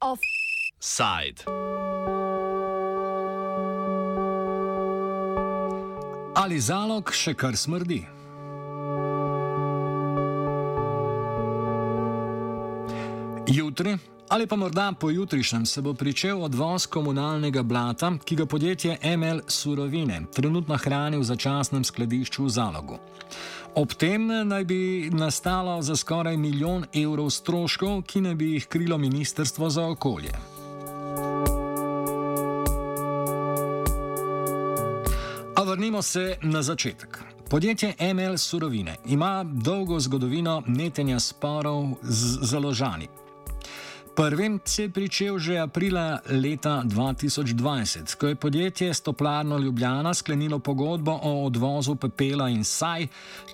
Offside. Ali zalog še kar smrdi? Jutri ali pa morda pojutrišnjem se bo pričel odvoz komunalnega blata, ki ga podjetje ML Surovine trenutno hrani v začasnem skladišču v zalogu. Ob tem naj bi nastalo za skoraj milijon evrov stroškov, ki naj bi jih krilo Ministrstvo za okolje. A vrnimo se na začetek. Podjetje ML Surovine ima dolgo zgodovino netenja sporov z založani. Prvim se je pričel že aprila leta 2020, ko je podjetje Stoplarno Ljubljana sklenilo pogodbo o odvozu pepela in saj,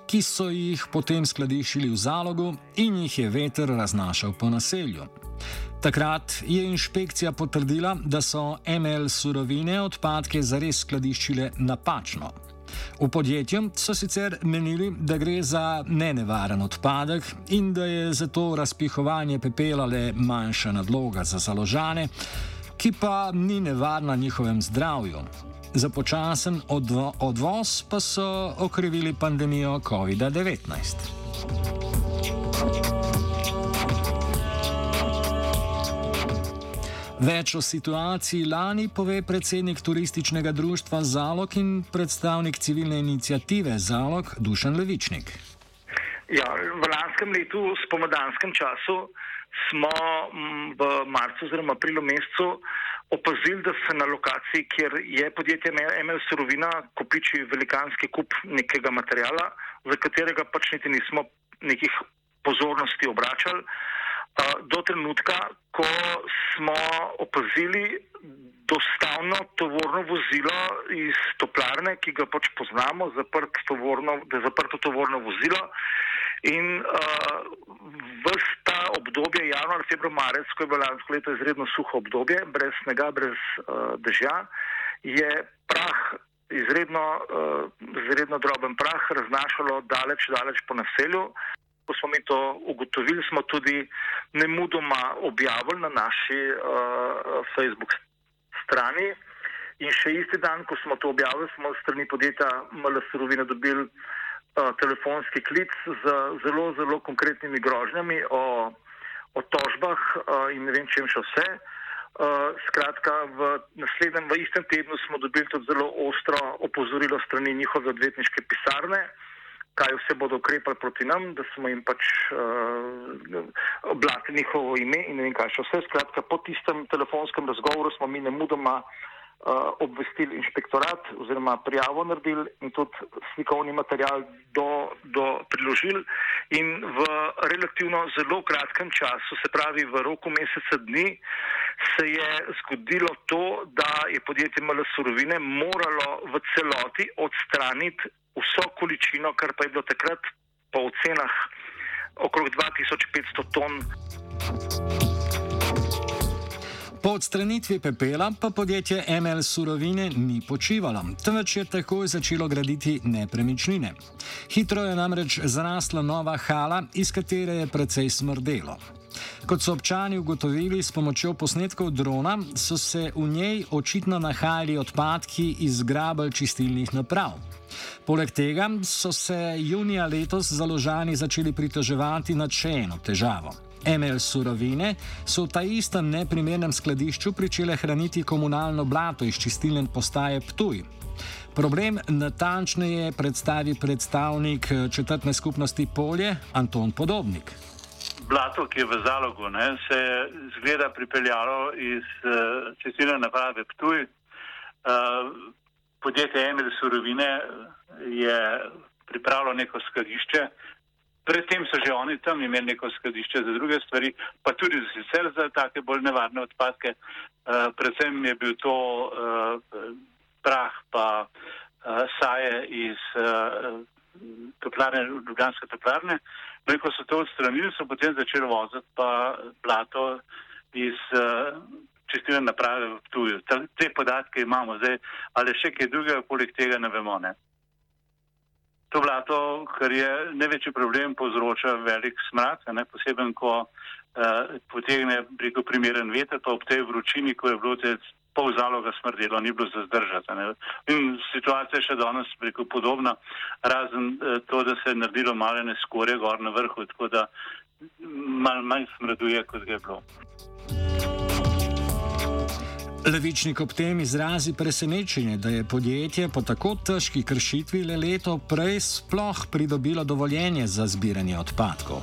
ki so jih potem skladiščili v zalogu in jih je veter raznašal po naselju. Takrat je inšpekcija potrdila, da so ML surovine odpadke zares skladiščile napačno. V podjetju so sicer menili, da gre za nenevaren odpadek in da je zato razpihovanje pepela le manjša nadloga za založane, ki pa ni nevarna njihovem zdravju. Za počasen odvo odvoz pa so okrivili pandemijo COVID-19. Več o situaciji lani pove predsednik turističnega društva Zalog in predstavnik civilne inicijative Zalog Dušan Levičnik. Ja, v lanskem letu, v spomladanskem času, smo v marcu oziroma aprilu mesecu opazili, da se na lokaciji, kjer je podjetje ML Surovina, kopiči velikanski kup nekega materijala, za katerega pač niti nismo nekih pozornosti obračali do trenutka, ko smo opazili dostavno tovorno vozilo iz toplarne, ki ga pač poznamo, zaprt tovorno, da je zaprto tovorno vozilo. In uh, vse ta obdobje, januar, februar, marec, ko je bilo lansko leto izredno suho obdobje, brez snega, brez uh, dežja, je prah, izredno, uh, izredno droben prah, raznašalo daleč, daleč po naselju ko smo mi to ugotovili, smo tudi ne mudoma objavili na naši uh, Facebook strani. In še isti dan, ko smo to objavili, smo strani podjetja ML Surovine dobili uh, telefonski klic z zelo, zelo konkretnimi grožnjami o, o tožbah uh, in ne vem, čem še vse. Uh, skratka, v naslednjem, v istem tednu smo dobili tudi zelo ostro opozorilo strani njihove odvetniške pisarne, uh, kaj vse bodo ukrepali proti nam, da smo jim pač uh, oblatili njihovo ime in ne vem kaj še vse. Skratka, po tistem telefonskem razgovoru smo mi ne mudoma uh, obvestili inšpektorat oziroma prijavo naredili in tudi slikovni material do, do priložili in v relativno zelo kratkem času, se pravi v roku meseca dni, se je zgodilo to, da je podjetje ML Surovine moralo v celoti odstraniti vso količino, kar pa je bilo takrat po ocenah okrog 2500 ton. Po odstranitvi pepela pa podjetje ML Surovine ni počivalo, temveč je takoj začelo graditi nepremičnine. Hitro je namreč zrasla nova hala, iz katere je precej smrdelo. Kot so občani ugotovili s pomočjo posnetkov drona, so se v njej očitno nahajali odpadki iz grabelj čistilnih naprav. Poleg tega so se junija letos založani začeli pritoževati nad še eno težavo. ML surovine so v ta istem neprimernem skladišču pričele hraniti komunalno blato iz čistilne postaje Ptuj. Problem natančneje predstavi predstavnik četrtne skupnosti Polje Anton Podobnik. Blato, ki je v zalogu, ne, se je zgleda pripeljalo iz uh, čistilne naprave Ptuj. Uh, podjetje Emil Surovine je pripravilo neko skladišče. Predtem so že oni tam imeli neko skladišče za druge stvari, pa tudi sicer za take bolj nevarne odpadke. Uh, predvsem je bil to uh, prah pa uh, saje iz uh, toplarne, Ljubljanske toplarne. No in ko so to odstranili, so potem začeli voziti pa blato iz uh, čistilne naprave v tuju. Te podatke imamo zdaj, ali še kaj drugega, poleg tega ne vemo. Ne? To blato, kar je največji problem, povzroča velik smrad, ne poseben, ko uh, potegne preko primeren veter, pa ob tej vročini, ko je bilo te pol zaloga smrdelo, ni bilo za zdržati. In situacija je še danes preko podobna, razen uh, to, da se je naredilo malene skore gor na vrhu, tako da mal manj smrduje, kot ga je bilo. Levičnik ob tem izrazi presenečenje, da je podjetje po tako težki kršitvi le leto prej sploh pridobilo dovoljenje za zbiranje odpadkov.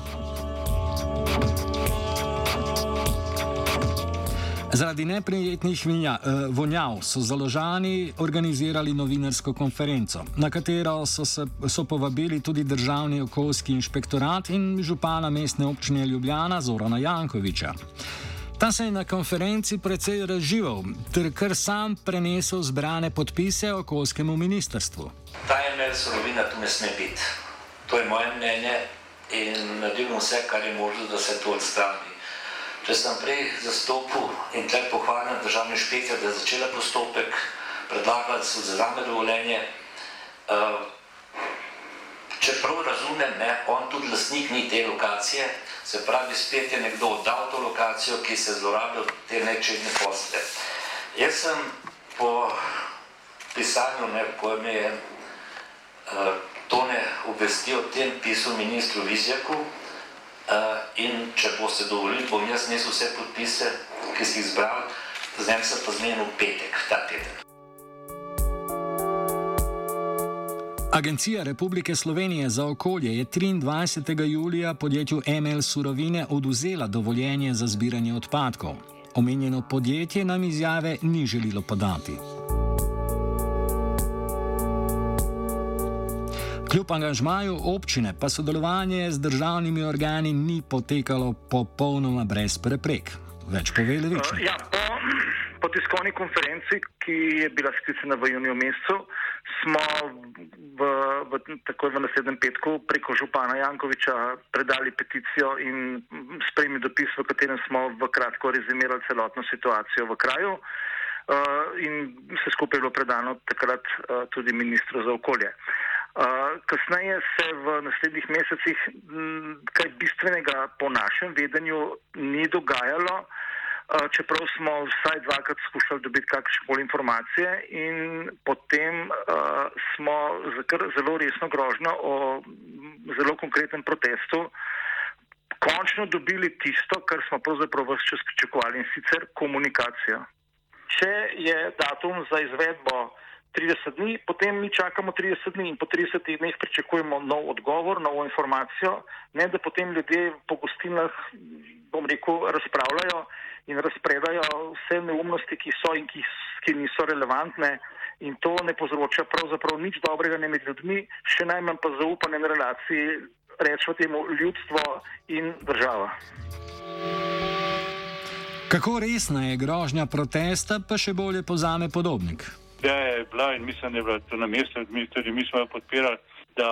Zaradi neprijetnih vinja, eh, vonjav so založani organizirali novinarsko konferenco, na katero so, se, so povabili tudi državni okoljski inšpektorat in župana mestne občine Ljubljana Zorana Jankoviča. Ta se je na konferenci precej razžival, ter kar sam prenesel zbrane podpise okoljskemu ministrstvu. Ta ML surovina tu ne sme biti. To je moje mnenje in naredimo vse, kar je možno, da se to odstrani. Če sem prej zastopil in tukaj pohvalim državni inšpektor, da je začela postopek, predlagal, da se odzame dovoljenje. Uh, če prav razumem, ne, on tudi lasnik ni te lokacije, Se pravi, spet je nekdo oddal to lokacijo, ki se zlorabil te nečedne posle. Jaz sem po pisanju, ne, ko me je uh, Tone obvestil o tem pisal ministru Vizjaku in če boste dovolili, bom jaz nesel vse podpise, ki si jih zbral, z njem se pa zmenil petek, ta teden. Agencija Republike Slovenije za okolje je 23. julija podjetju ML Surovine oduzela dovoljenje za zbiranje odpadkov. Omenjeno podjetje nam izjave ni želelo podati. Kljub angažmaju občine pa sodelovanje z državnimi organi ni potekalo popolnoma brez preprek. Več pove Levičnik. Uh, ja, po, po tiskovni konferenci, ki je bila sklicena v juniju mesecu, smo v, v, takoj v naslednjem petku preko župana Jankoviča predali peticijo in sprejmi dopis, v katerem smo v kratko rezimirali celotno situacijo v kraju. Uh, in vse skupaj je bilo predano takrat uh, tudi ministru za okolje. Uh, kasneje se v naslednjih mesecih kaj bistvenega po našem vedenju ni dogajalo. Čeprav smo vsaj dvakrat skušali dobiti kakšne koli informacije in potem smo zelo resno grožno o zelo konkretnem protestu končno dobili tisto, kar smo pravzaprav vse čas pričakovali in sicer komunikacijo. Če je datum za izvedbo 30 dni, potem mi čakamo 30 dni in po 30 dneh pričakujemo nov odgovor, novo informacijo, ne da potem ljudje po gostinah, bom rekel, razpravljajo in razpredajo vse neumnosti, ki so in ki, ki niso relevantne. In to ne povzroča pravzaprav nič dobrega ne med ljudmi, še najmanj pa zaupanje na relaciji, rečemo temu, ljudstvo in država. Kako resna je grožnja protesta, pa še bolje pozame podobnik? Ja, je bila in mislim, da je bila to na mestu, tudi mi smo jo podpirali, da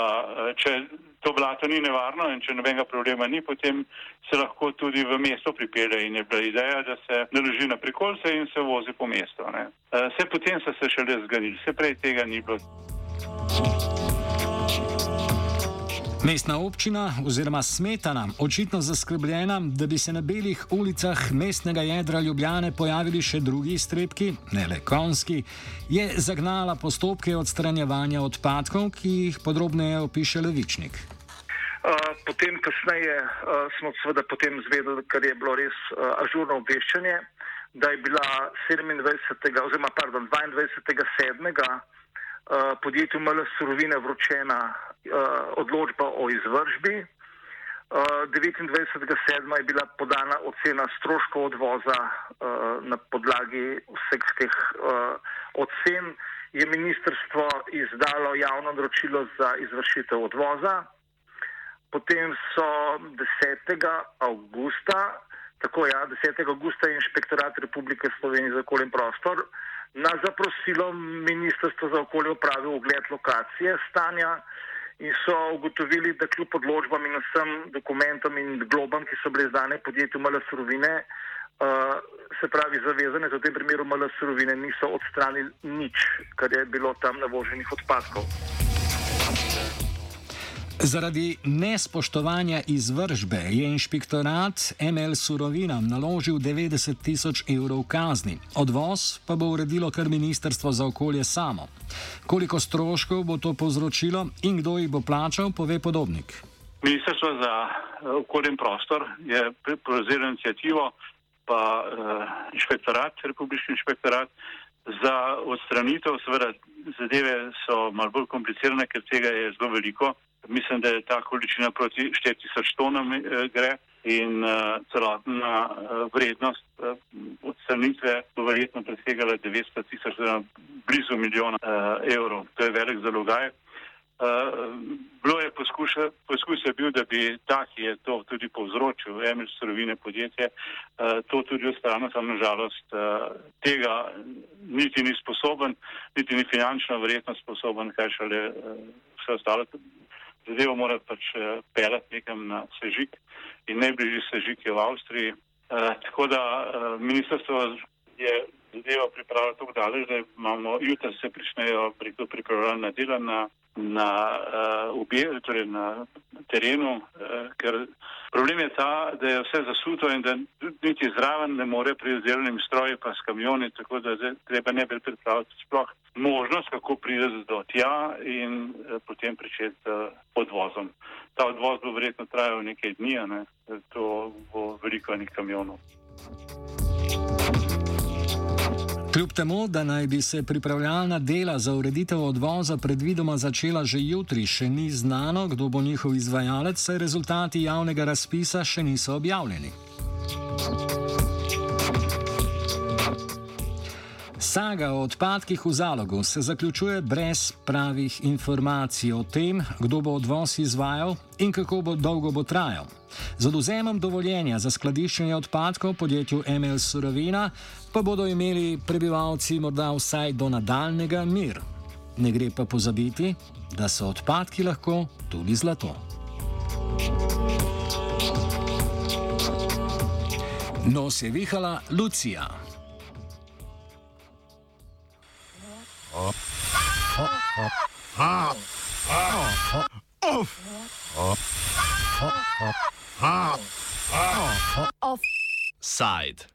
če to blato ni nevarno in če nobenega problema ni, potem se lahko tudi v mesto pripelje in je bila ideja, da se naloži na prikolce in se vozi po mestu. Vse eh, potem so se šele zganili, vse prej tega ni bilo. Mestna občina oziroma smetana, očitno zaskrbljena, da bi se na belih ulicah mestnega jedra Ljubljane pojavili še drugi strepki, ne le konski, je zagnala postopke odstranjevanja odpadkov, ki jih podrobneje opiše Levičnik. Potem, kasneje, smo seveda potem zvedeli, kar je bilo res ažurno obveščanje, da je bila 27. oziroma pardon, 22. 7. Uh, podjetju ML Surovine vročena odločba o izvržbi. Uh, 29.7. je bila podana ocena stroškov odvoza uh, na podlagi vseh teh uh, ocen. Je ministrstvo izdalo javno naročilo za izvršitev odvoza. Potem so 10. avgusta, tako ja, 10. avgusta je inšpektorat Republike Slovenije za okolje in prostor na zaprosilo Ministrstva za okolje upravil ogled lokacije stanja in so ugotovili, da kljub odločbam in vsem dokumentom in globam, ki so bile izdane podjetju Mala Surovine, Uh, se pravi, zavezane v tem primeru ML surovine niso odstranili nič, kar je bilo tam navoženih odpadkov. Zaradi nespoštovanja izvržbe je inšpektorat ML Surovinam naložil 90 tisoč evrov kazni. Odvoz pa bo uredilo kar Ministrstvo za okolje samo. Koliko stroškov bo to povzročilo in kdo jih bo plačal, pove podobnik. Ministrstvo za eh, okolje in prostor je prevzelo inicijativo, pa uh, inšpektorat, republiški inšpektorat, za odstranitev. Seveda, zadeve so malo bolj komplicirane, ker tega je zelo veliko. Mislim, da je ta količina proti 4000 tonam eh, gre in uh, celotna uh, vrednost uh, odstranitve bo verjetno presegala 900 tisoč, blizu milijona uh, evrov. To je velik zalogaj. Uh, poskus je bil, da bi ta, ki je to tudi povzročil, Emil Surovine podjetje, uh, to tudi ostalo, samo nažalost uh, tega niti ni sposoben, niti ni finančno verjetno sposoben, kaj šele uh, vse ostalo zadevo mora pač uh, pelati nekam na sežik in najbližji sežik je v Avstriji. Uh, tako da uh, ministrstvo je zadevo pripravilo tako daleč, da imamo jutri se pričnejo preko pripravljalna dela na, na, uh, obje, torej na terenu, uh, ker problem je ta, da je vse zasuto in da niti zraven ne more pri izdelnim stroji pa s kamioni, tako da zdaj, treba ne bi predstavljati sploh možnost, kako pride do tja in uh, potem pričeti uh, odvozom. Ta odvoz bo verjetno trajal nekaj dni, ne? to bo veliko enih kamionov. Kljub temu, da naj bi se pripravljalna dela za ureditev odvoza predvidoma začela že jutri, še ni znano, kdo bo njihov izvajalec, saj rezultati javnega razpisa še niso objavljeni. Saga o odpadkih v zalogu se zaključuje brez pravih informacij o tem, kdo bo odvoz izvajal in kako bo dolgo bo trajal. Z oduzemom dovoljenja za skladiščenje odpadkov podjetju ML Surovina pa bodo imeli prebivalci morda vsaj do nadaljnega mir. Ne gre pa pozabiti, da so odpadki lahko tudi zlato. Nos je vihala Lucija. Offside.